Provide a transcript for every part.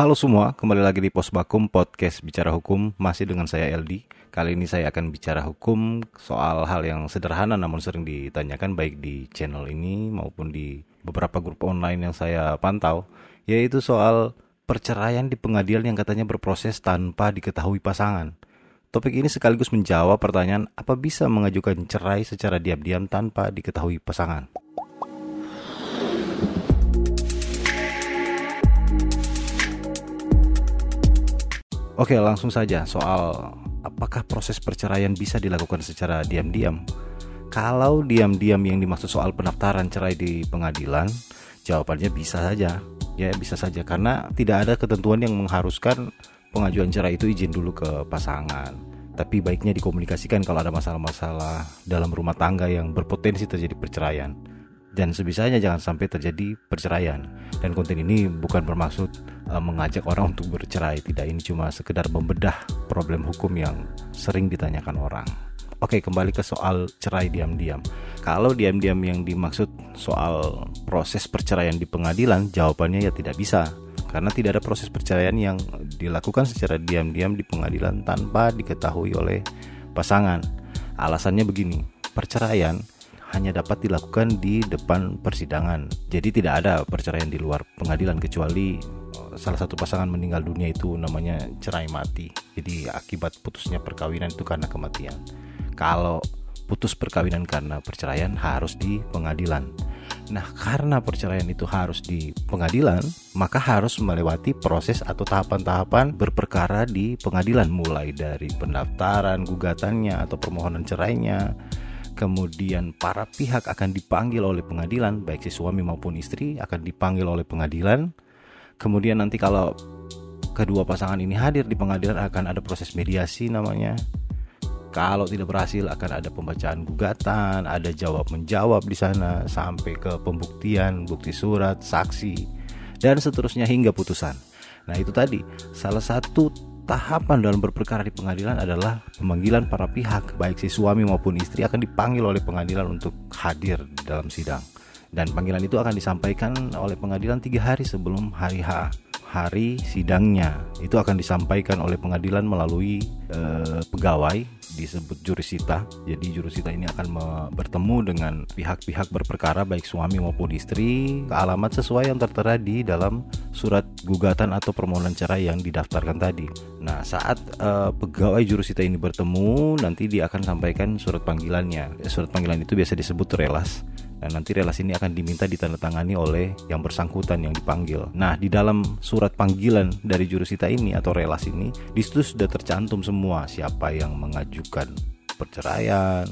Halo semua, kembali lagi di Pos Bakum Podcast Bicara Hukum. Masih dengan saya LD Kali ini saya akan bicara hukum soal hal yang sederhana namun sering ditanyakan Baik di channel ini maupun di beberapa grup online yang saya pantau Yaitu soal perceraian di pengadilan yang katanya berproses tanpa diketahui pasangan. Topik ini sekaligus menjawab pertanyaan apa bisa mengajukan cerai secara diam-diam tanpa diketahui pasangan Oke, langsung saja soal apakah proses perceraian bisa dilakukan secara diam-diam. Kalau diam-diam yang dimaksud soal pendaftaran cerai di pengadilan, jawabannya bisa saja. Ya, bisa saja karena tidak ada ketentuan yang mengharuskan pengajuan cerai itu izin dulu ke pasangan. Tapi baiknya dikomunikasikan kalau ada masalah-masalah dalam rumah tangga yang berpotensi terjadi perceraian dan sebisanya jangan sampai terjadi perceraian. Dan konten ini bukan bermaksud uh, mengajak orang untuk bercerai, tidak ini cuma sekedar membedah problem hukum yang sering ditanyakan orang. Oke, kembali ke soal cerai diam-diam. Kalau diam-diam yang dimaksud soal proses perceraian di pengadilan, jawabannya ya tidak bisa. Karena tidak ada proses perceraian yang dilakukan secara diam-diam di pengadilan tanpa diketahui oleh pasangan. Alasannya begini, perceraian hanya dapat dilakukan di depan persidangan. Jadi tidak ada perceraian di luar pengadilan kecuali eh, salah satu pasangan meninggal dunia itu namanya cerai mati. Jadi akibat putusnya perkawinan itu karena kematian. Kalau putus perkawinan karena perceraian harus di pengadilan. Nah, karena perceraian itu harus di pengadilan, maka harus melewati proses atau tahapan-tahapan berperkara di pengadilan mulai dari pendaftaran gugatannya atau permohonan cerainya, kemudian para pihak akan dipanggil oleh pengadilan, baik si suami maupun istri akan dipanggil oleh pengadilan. Kemudian nanti kalau kedua pasangan ini hadir di pengadilan akan ada proses mediasi namanya. Kalau tidak berhasil akan ada pembacaan gugatan, ada jawab menjawab di sana sampai ke pembuktian, bukti surat, saksi dan seterusnya hingga putusan. Nah, itu tadi salah satu tahapan dalam berperkara di pengadilan adalah pemanggilan para pihak baik si suami maupun istri akan dipanggil oleh pengadilan untuk hadir dalam sidang. Dan panggilan itu akan disampaikan oleh pengadilan tiga hari sebelum hari H hari sidangnya itu akan disampaikan oleh pengadilan melalui uh, pegawai disebut jurusita. Jadi jurusita ini akan bertemu dengan pihak-pihak berperkara baik suami maupun istri ke alamat sesuai yang tertera di dalam surat gugatan atau permohonan cerai yang didaftarkan tadi. Nah, saat uh, pegawai jurusita ini bertemu, nanti dia akan sampaikan surat panggilannya. Surat panggilan itu biasa disebut relas dan nanti relasi ini akan diminta ditandatangani oleh yang bersangkutan yang dipanggil. Nah, di dalam surat panggilan dari jurusita ini atau relasi ini, di situ sudah tercantum semua siapa yang mengajukan perceraian,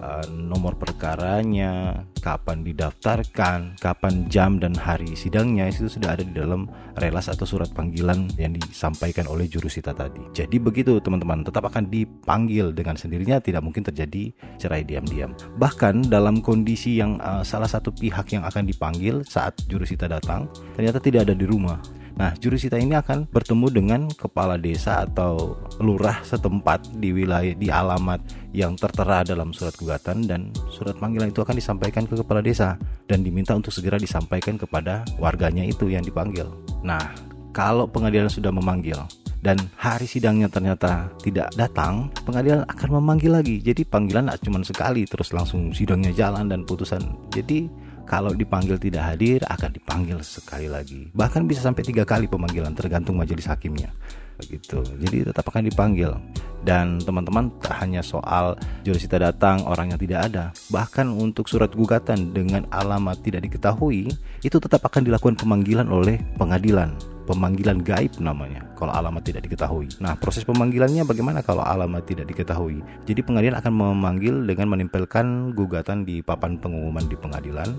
uh, nomor perkaranya, kapan didaftarkan, kapan jam dan hari sidangnya itu sudah ada di dalam relas atau surat panggilan yang disampaikan oleh jurusita tadi. Jadi begitu teman-teman, tetap akan dipanggil dengan sendirinya tidak mungkin terjadi cerai diam-diam. Bahkan dalam kondisi yang uh, salah satu pihak yang akan dipanggil saat jurusita datang ternyata tidak ada di rumah Nah, jurusita ini akan bertemu dengan kepala desa atau lurah setempat di wilayah di alamat yang tertera dalam surat gugatan dan surat panggilan itu akan disampaikan ke kepala desa dan diminta untuk segera disampaikan kepada warganya itu yang dipanggil. Nah, kalau pengadilan sudah memanggil dan hari sidangnya ternyata tidak datang, pengadilan akan memanggil lagi. Jadi panggilan tidak cuma sekali, terus langsung sidangnya jalan dan putusan. Jadi kalau dipanggil tidak hadir akan dipanggil sekali lagi. Bahkan bisa sampai tiga kali pemanggilan tergantung majelis hakimnya. Begitu. Jadi tetap akan dipanggil. Dan teman-teman tak hanya soal jurusita datang orang yang tidak ada, bahkan untuk surat gugatan dengan alamat tidak diketahui itu tetap akan dilakukan pemanggilan oleh pengadilan pemanggilan gaib namanya kalau alamat tidak diketahui. Nah, proses pemanggilannya bagaimana kalau alamat tidak diketahui? Jadi pengadilan akan memanggil dengan menempelkan gugatan di papan pengumuman di pengadilan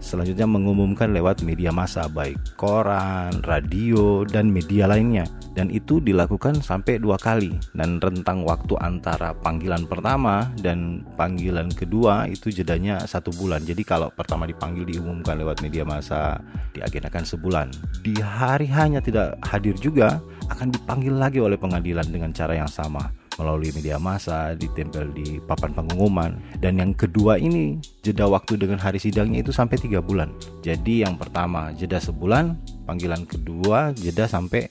Selanjutnya mengumumkan lewat media massa baik koran, radio, dan media lainnya. Dan itu dilakukan sampai dua kali dan rentang waktu antara panggilan pertama dan panggilan kedua itu jedanya satu bulan. Jadi kalau pertama dipanggil diumumkan lewat media massa diagendakan sebulan. Di hari hanya tidak hadir juga akan dipanggil lagi oleh pengadilan dengan cara yang sama melalui media massa, ditempel di papan pengumuman. Dan yang kedua ini jeda waktu dengan hari sidangnya itu sampai tiga bulan. Jadi yang pertama jeda sebulan, panggilan kedua jeda sampai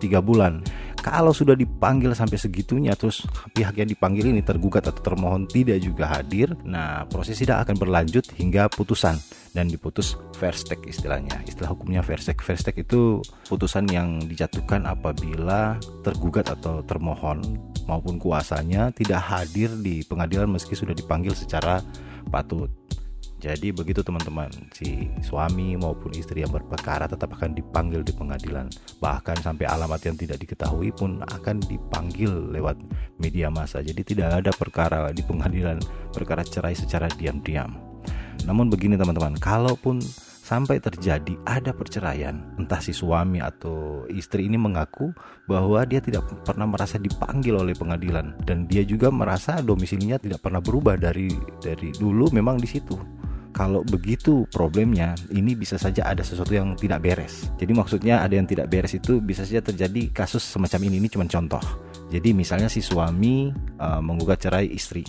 tiga bulan. Kalau sudah dipanggil sampai segitunya terus pihak yang dipanggil ini tergugat atau termohon tidak juga hadir nah proses sidang akan berlanjut hingga putusan. Dan diputus verstek istilahnya. Istilah hukumnya verstek verstek itu putusan yang dijatuhkan apabila tergugat atau termohon maupun kuasanya tidak hadir di pengadilan meski sudah dipanggil secara patut jadi begitu teman-teman, si suami maupun istri yang berperkara tetap akan dipanggil di pengadilan. Bahkan sampai alamat yang tidak diketahui pun akan dipanggil lewat media massa. Jadi tidak ada perkara di pengadilan perkara cerai secara diam-diam. Namun begini teman-teman, kalaupun sampai terjadi ada perceraian, entah si suami atau istri ini mengaku bahwa dia tidak pernah merasa dipanggil oleh pengadilan. Dan dia juga merasa domisilinya tidak pernah berubah dari dari dulu memang di situ. Kalau begitu problemnya ini bisa saja ada sesuatu yang tidak beres. Jadi maksudnya ada yang tidak beres itu bisa saja terjadi kasus semacam ini. Ini cuma contoh. Jadi misalnya si suami uh, menggugat cerai istri.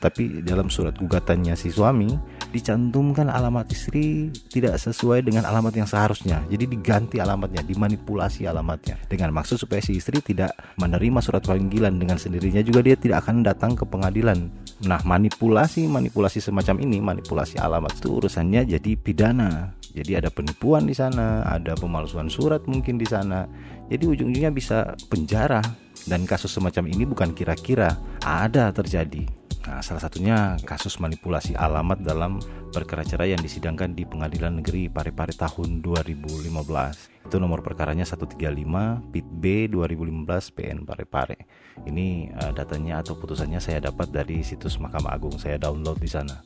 Tapi dalam surat gugatannya si suami dicantumkan alamat istri tidak sesuai dengan alamat yang seharusnya. Jadi diganti alamatnya, dimanipulasi alamatnya dengan maksud supaya si istri tidak menerima surat panggilan dengan sendirinya juga dia tidak akan datang ke pengadilan. Nah, manipulasi manipulasi semacam ini, manipulasi alamat itu urusannya jadi pidana. Jadi ada penipuan di sana, ada pemalsuan surat mungkin di sana. Jadi ujung-ujungnya bisa penjara dan kasus semacam ini bukan kira-kira ada terjadi Nah, salah satunya kasus manipulasi alamat dalam perkara cerai yang disidangkan di Pengadilan Negeri Parepare tahun 2015. Itu nomor perkaranya 135 PIT B 2015 PN Parepare. Ini uh, datanya atau putusannya saya dapat dari situs Mahkamah Agung. Saya download di sana.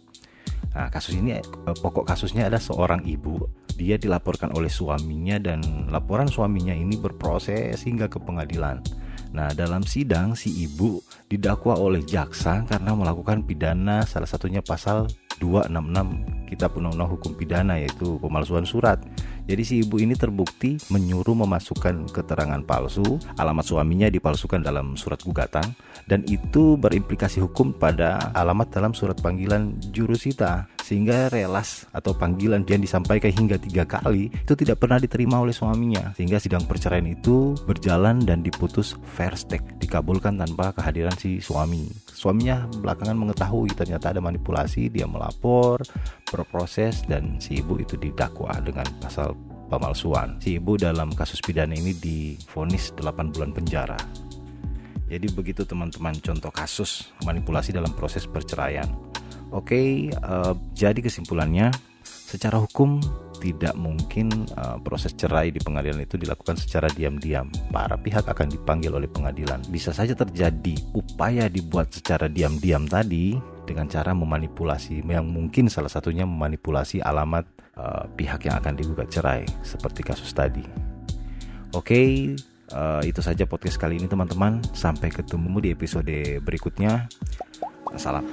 Nah, kasus ini uh, pokok kasusnya ada seorang ibu. Dia dilaporkan oleh suaminya dan laporan suaminya ini berproses hingga ke pengadilan. Nah, dalam sidang si ibu didakwa oleh jaksa karena melakukan pidana salah satunya pasal 266 Kitab Undang-Undang Hukum Pidana yaitu pemalsuan surat. Jadi si ibu ini terbukti menyuruh memasukkan keterangan palsu, alamat suaminya dipalsukan dalam surat gugatan dan itu berimplikasi hukum pada alamat dalam surat panggilan jurusita sehingga relas atau panggilan yang disampaikan hingga tiga kali itu tidak pernah diterima oleh suaminya. Sehingga sidang perceraian itu berjalan dan diputus fair stake dikabulkan tanpa kehadiran si suami. Suaminya belakangan mengetahui ternyata ada manipulasi dia melapor berproses dan si ibu itu didakwa dengan pasal pemalsuan. Si ibu dalam kasus pidana ini difonis 8 bulan penjara. Jadi begitu teman-teman contoh kasus manipulasi dalam proses perceraian Oke, uh, jadi kesimpulannya, secara hukum tidak mungkin uh, proses cerai di pengadilan itu dilakukan secara diam-diam. Para pihak akan dipanggil oleh pengadilan. Bisa saja terjadi upaya dibuat secara diam-diam tadi dengan cara memanipulasi, yang mungkin salah satunya memanipulasi alamat uh, pihak yang akan digugat cerai, seperti kasus tadi. Oke, uh, itu saja podcast kali ini teman-teman. Sampai ketemu di episode berikutnya. Salam.